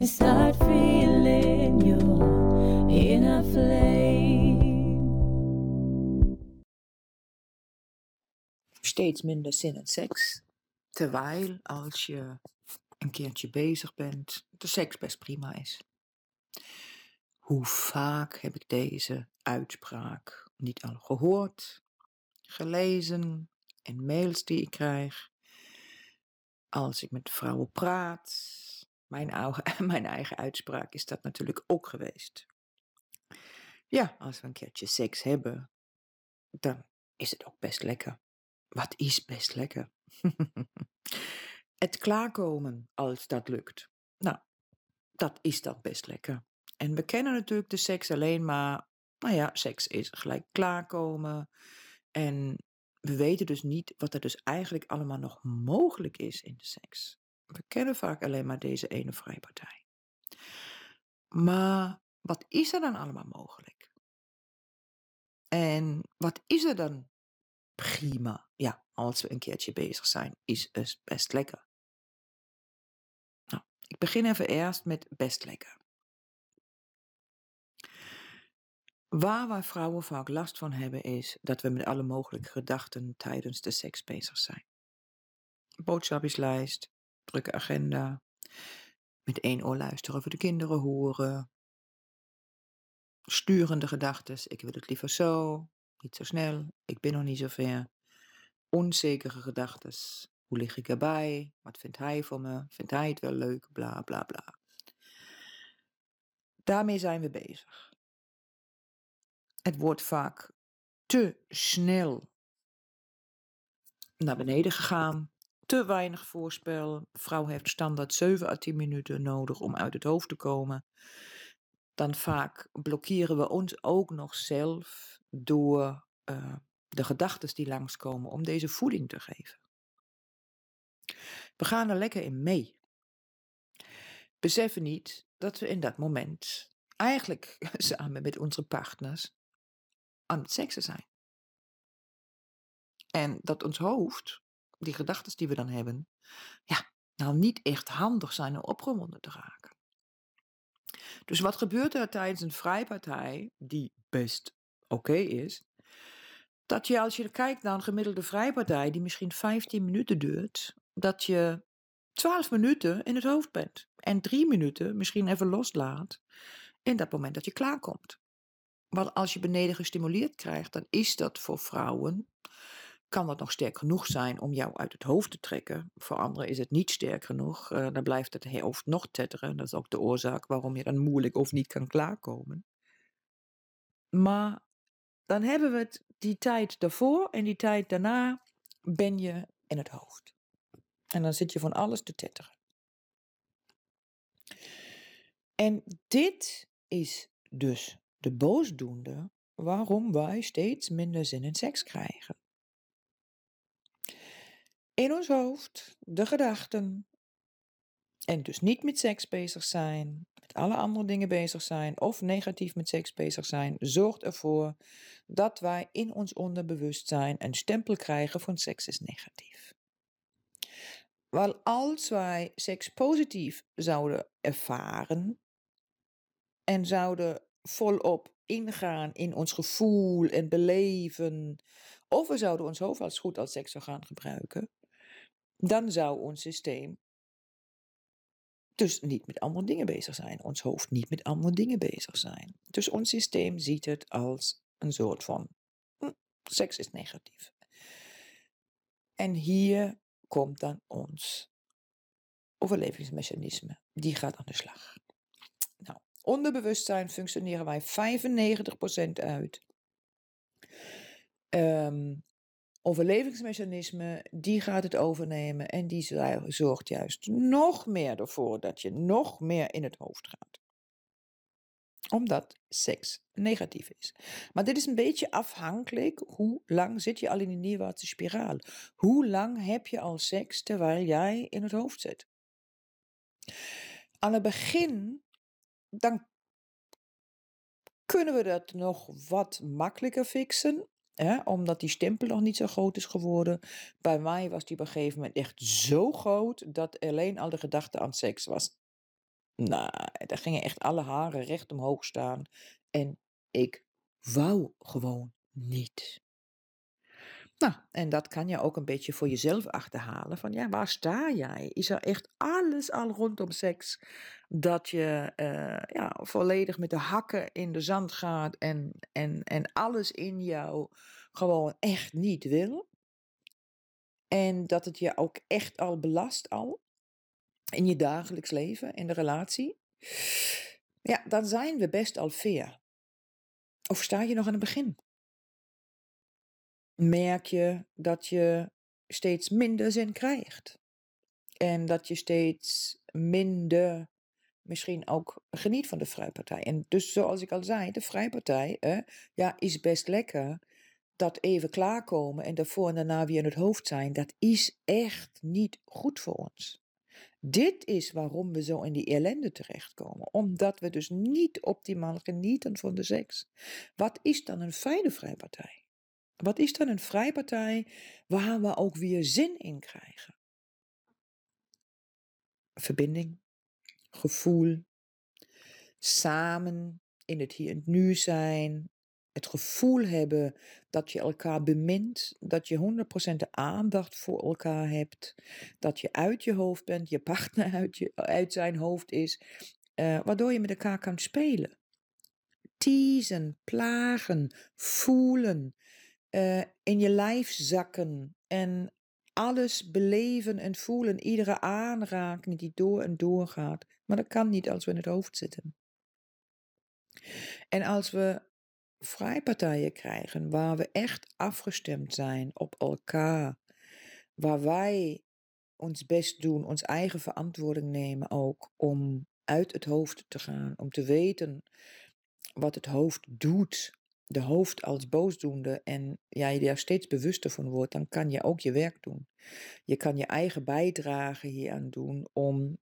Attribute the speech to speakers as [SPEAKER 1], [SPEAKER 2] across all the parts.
[SPEAKER 1] and start feeling your inner flame.
[SPEAKER 2] steeds minder zin in seks. Terwijl als je een keertje bezig bent, de seks best prima is. Hoe vaak heb ik deze uitspraak niet al gehoord, gelezen en mails die ik krijg. Als ik met vrouwen praat, mijn, mijn eigen uitspraak is dat natuurlijk ook geweest. Ja, als we een keertje seks hebben, dan is het ook best lekker. Wat is best lekker? het klaarkomen als dat lukt. Nou, dat is dan best lekker. En we kennen natuurlijk de seks alleen maar, nou ja, seks is gelijk klaarkomen. En we weten dus niet wat er dus eigenlijk allemaal nog mogelijk is in de seks. We kennen vaak alleen maar deze ene vrijpartij. Maar wat is er dan allemaal mogelijk? En wat is er dan prima? Ja, als we een keertje bezig zijn, is het best lekker. Nou, ik begin even eerst met best lekker. Waar wij vrouwen vaak last van hebben is dat we met alle mogelijke gedachten tijdens de seks bezig zijn. Boodschapjeslijst, drukke agenda, met één oor luisteren voor de kinderen horen, sturende gedachten, ik wil het liever zo, niet zo snel, ik ben nog niet zo ver, onzekere gedachten, hoe lig ik erbij, wat vindt hij van me, vindt hij het wel leuk, bla bla bla. Daarmee zijn we bezig. Het wordt vaak te snel naar beneden gegaan. Te weinig voorspel. Vrouw heeft standaard 7 à 10 minuten nodig om uit het hoofd te komen. Dan vaak blokkeren we ons ook nog zelf door uh, de gedachten die langskomen om deze voeding te geven. We gaan er lekker in mee. Beseffen niet dat we in dat moment eigenlijk samen met onze partners aan het seksen zijn. En dat ons hoofd, die gedachten die we dan hebben, ja, nou niet echt handig zijn om opgewonden te raken. Dus wat gebeurt er tijdens een vrijpartij, die best oké is, dat je als je kijkt naar een gemiddelde vrijpartij, die misschien 15 minuten duurt, dat je 12 minuten in het hoofd bent. En drie minuten misschien even loslaat in dat moment dat je klaarkomt. Want als je beneden gestimuleerd krijgt, dan is dat voor vrouwen, kan dat nog sterk genoeg zijn om jou uit het hoofd te trekken. Voor anderen is het niet sterk genoeg, uh, dan blijft het hoofd nog tetteren. Dat is ook de oorzaak waarom je dan moeilijk of niet kan klaarkomen. Maar dan hebben we het die tijd daarvoor en die tijd daarna ben je in het hoofd. En dan zit je van alles te tetteren. En dit is dus de boosdoende waarom wij steeds minder zin in seks krijgen. In ons hoofd, de gedachten, en dus niet met seks bezig zijn, met alle andere dingen bezig zijn of negatief met seks bezig zijn, zorgt ervoor dat wij in ons onderbewustzijn een stempel krijgen van seks is negatief. Wel als wij seks positief zouden ervaren en zouden volop ingaan in ons gevoel en beleven, of we zouden ons hoofd als goed als seks gaan gebruiken, dan zou ons systeem dus niet met andere dingen bezig zijn. Ons hoofd niet met andere dingen bezig zijn. Dus ons systeem ziet het als een soort van hm, seks is negatief. En hier komt dan ons overlevingsmechanisme. Die gaat aan de slag. Nou, onderbewustzijn functioneren wij 95% uit. Um, overlevingsmechanisme, die gaat het overnemen en die zorgt juist nog meer ervoor dat je nog meer in het hoofd gaat. Omdat seks negatief is. Maar dit is een beetje afhankelijk hoe lang zit je al in die neerwaartse spiraal. Hoe lang heb je al seks terwijl jij in het hoofd zit? Aan het begin, dan kunnen we dat nog wat makkelijker fixen. Omdat die stempel nog niet zo groot is geworden. Bij mij was die op een gegeven moment echt zo groot dat alleen al de gedachte aan seks was. Nou, daar gingen echt alle haren recht omhoog staan. En ik wou gewoon niet. Nou, en dat kan je ook een beetje voor jezelf achterhalen. Van ja, waar sta jij? Is er echt alles al rondom seks dat je uh, ja, volledig met de hakken in de zand gaat en, en, en alles in jou gewoon echt niet wil? En dat het je ook echt al belast al in je dagelijks leven, in de relatie? Ja, dan zijn we best al veer. Of sta je nog aan het begin? Merk je dat je steeds minder zin krijgt. En dat je steeds minder misschien ook geniet van de Vrijpartij. En dus zoals ik al zei, de Vrijpartij eh, ja, is best lekker. Dat even klaarkomen en daarvoor en daarna weer in het hoofd zijn, dat is echt niet goed voor ons. Dit is waarom we zo in die ellende terechtkomen. Omdat we dus niet optimaal genieten van de seks. Wat is dan een fijne vrijpartij? Wat is dan een vrijpartij waar we ook weer zin in krijgen? Verbinding, gevoel, samen in het hier en nu zijn, het gevoel hebben dat je elkaar bemint, dat je 100% de aandacht voor elkaar hebt, dat je uit je hoofd bent, je partner uit, je, uit zijn hoofd is, uh, waardoor je met elkaar kan spelen. Teasen, plagen, voelen, uh, in je lijf zakken en alles beleven en voelen, iedere aanraking die door en door gaat. Maar dat kan niet als we in het hoofd zitten. En als we vrijpartijen krijgen waar we echt afgestemd zijn op elkaar, waar wij ons best doen, ons eigen verantwoording nemen ook om uit het hoofd te gaan, om te weten wat het hoofd doet de hoofd als boosdoende en ja, je daar steeds bewuster van wordt, dan kan je ook je werk doen. Je kan je eigen bijdrage hier aan doen om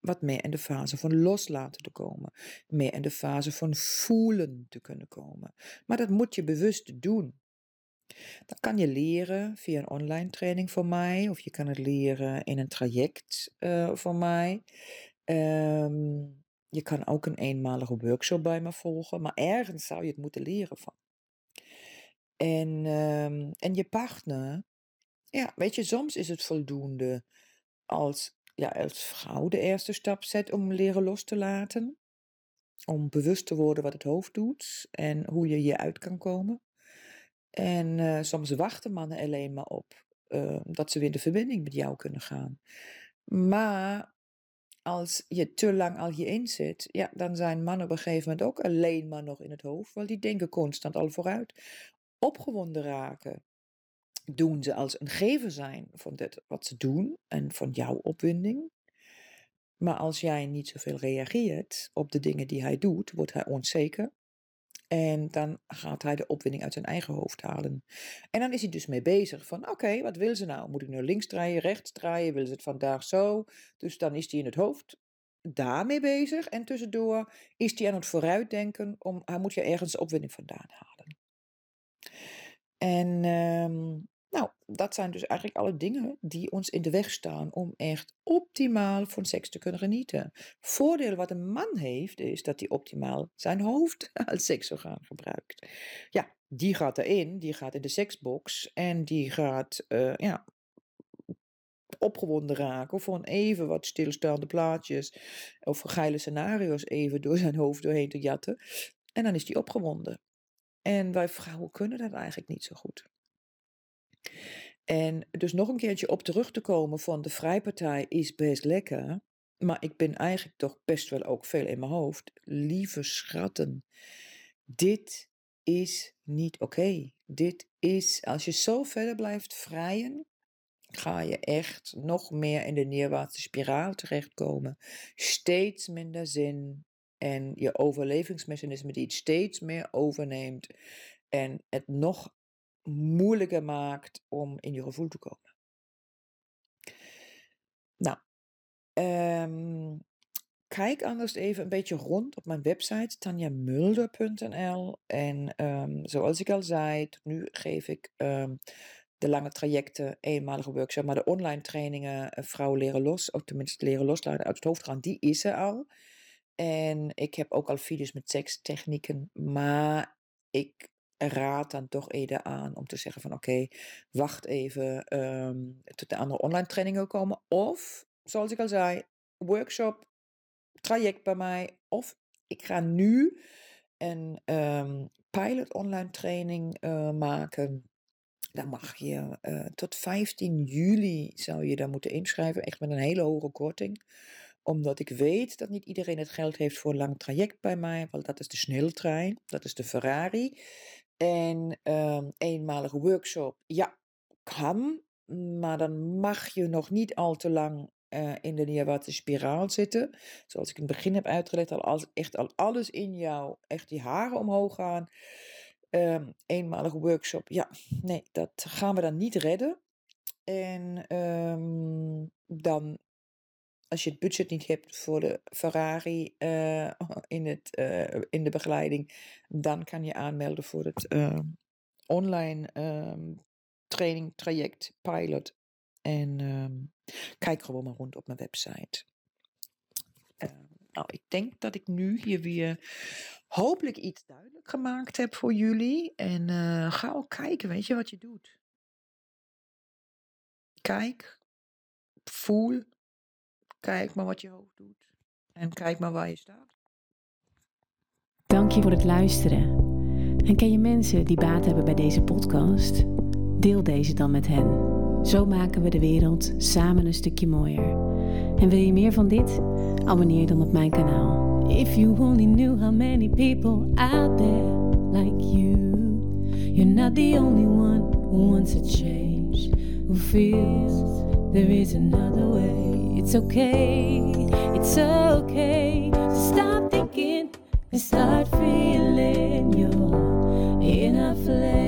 [SPEAKER 2] wat meer in de fase van loslaten te komen. Meer in de fase van voelen te kunnen komen. Maar dat moet je bewust doen. Dat kan je leren via een online training van mij, of je kan het leren in een traject uh, van mij. Um, je kan ook een eenmalige workshop bij me volgen, maar ergens zou je het moeten leren van. En, um, en je partner, ja, weet je, soms is het voldoende als, ja, als vrouw de eerste stap zet om leren los te laten. Om bewust te worden wat het hoofd doet en hoe je hieruit kan komen. En uh, soms wachten mannen alleen maar op uh, dat ze weer de verbinding met jou kunnen gaan. Maar als je te lang al hierin zit, ja, dan zijn mannen op een gegeven moment ook alleen maar nog in het hoofd, want die denken constant al vooruit. Opgewonden raken doen ze als een gever zijn van dit wat ze doen en van jouw opwinding. Maar als jij niet zoveel reageert op de dingen die hij doet, wordt hij onzeker. En dan gaat hij de opwinding uit zijn eigen hoofd halen. En dan is hij dus mee bezig van, oké, wat wil ze nou? Moet ik nu links draaien, rechts draaien? Wil ze het vandaag zo? Dus dan is hij in het hoofd daarmee bezig. En tussendoor is hij aan het vooruitdenken om, hij moet je ergens opwinding vandaan halen. En um, nou, dat zijn dus eigenlijk alle dingen die ons in de weg staan om echt optimaal van seks te kunnen genieten. Voordeel wat een man heeft, is dat hij optimaal zijn hoofd als seksorgaan gebruikt. Ja, die gaat erin, die gaat in de seksbox en die gaat, uh, ja, opgewonden raken. Gewoon even wat stilstaande plaatjes of geile scenario's even door zijn hoofd doorheen te jatten. En dan is die opgewonden. En wij vrouwen kunnen dat eigenlijk niet zo goed. En dus nog een keertje op terug te komen van de Vrijpartij is best lekker. Maar ik ben eigenlijk toch best wel ook veel in mijn hoofd. Lieve schatten, dit is niet oké. Dit is, als je zo verder blijft vrijen, ga je echt nog meer in de neerwaartse spiraal terechtkomen. Steeds minder zin, en je overlevingsmechanisme die het steeds meer overneemt en het nog moeilijker maakt om in je gevoel te komen. Nou, ehm, kijk anders even een beetje rond op mijn website tanjamulder.nl. En ehm, zoals ik al zei, nu geef ik ehm, de lange trajecten, eenmalige workshop, maar de online trainingen, uh, vrouwen leren los, of tenminste leren loslaten uit het hoofd gaan, die is er al. En ik heb ook al video's met sekstechnieken, maar ik raad dan toch eerder aan om te zeggen van oké, wacht even um, tot de andere online trainingen komen. Of, zoals ik al zei, workshop, traject bij mij. Of ik ga nu een um, pilot online training uh, maken. Dan mag je uh, tot 15 juli zou je daar moeten inschrijven. Echt met een hele hoge korting omdat ik weet dat niet iedereen het geld heeft voor een lang traject bij mij. Want dat is de sneltrein, dat is de Ferrari. En um, eenmalige workshop, ja, kan. Maar dan mag je nog niet al te lang uh, in de Niyawati spiraal zitten. Zoals ik in het begin heb uitgelegd, al als, echt al alles in jou, echt die haren omhoog gaan. Um, eenmalige workshop, ja, nee, dat gaan we dan niet redden. En um, dan als je het budget niet hebt voor de Ferrari uh, in, het, uh, in de begeleiding, dan kan je aanmelden voor het uh, online um, training traject pilot. En um, kijk gewoon maar rond op mijn website. nou, ik denk dat ik nu hier weer hopelijk iets duidelijk gemaakt heb voor jullie. En ga ook kijken, weet je wat je doet. Kijk, voel, Kijk maar wat je hoofd doet. En kijk maar waar je staat.
[SPEAKER 1] Dank je voor het luisteren. En ken je mensen die baat hebben bij deze podcast? Deel deze dan met hen. Zo maken we de wereld samen een stukje mooier. En wil je meer van dit? Abonneer dan op mijn kanaal. If you only knew how many people out there like you. You're not the only one who wants a change. Who feels there is another way. It's okay, it's okay to stop thinking and start feeling You're in a flame.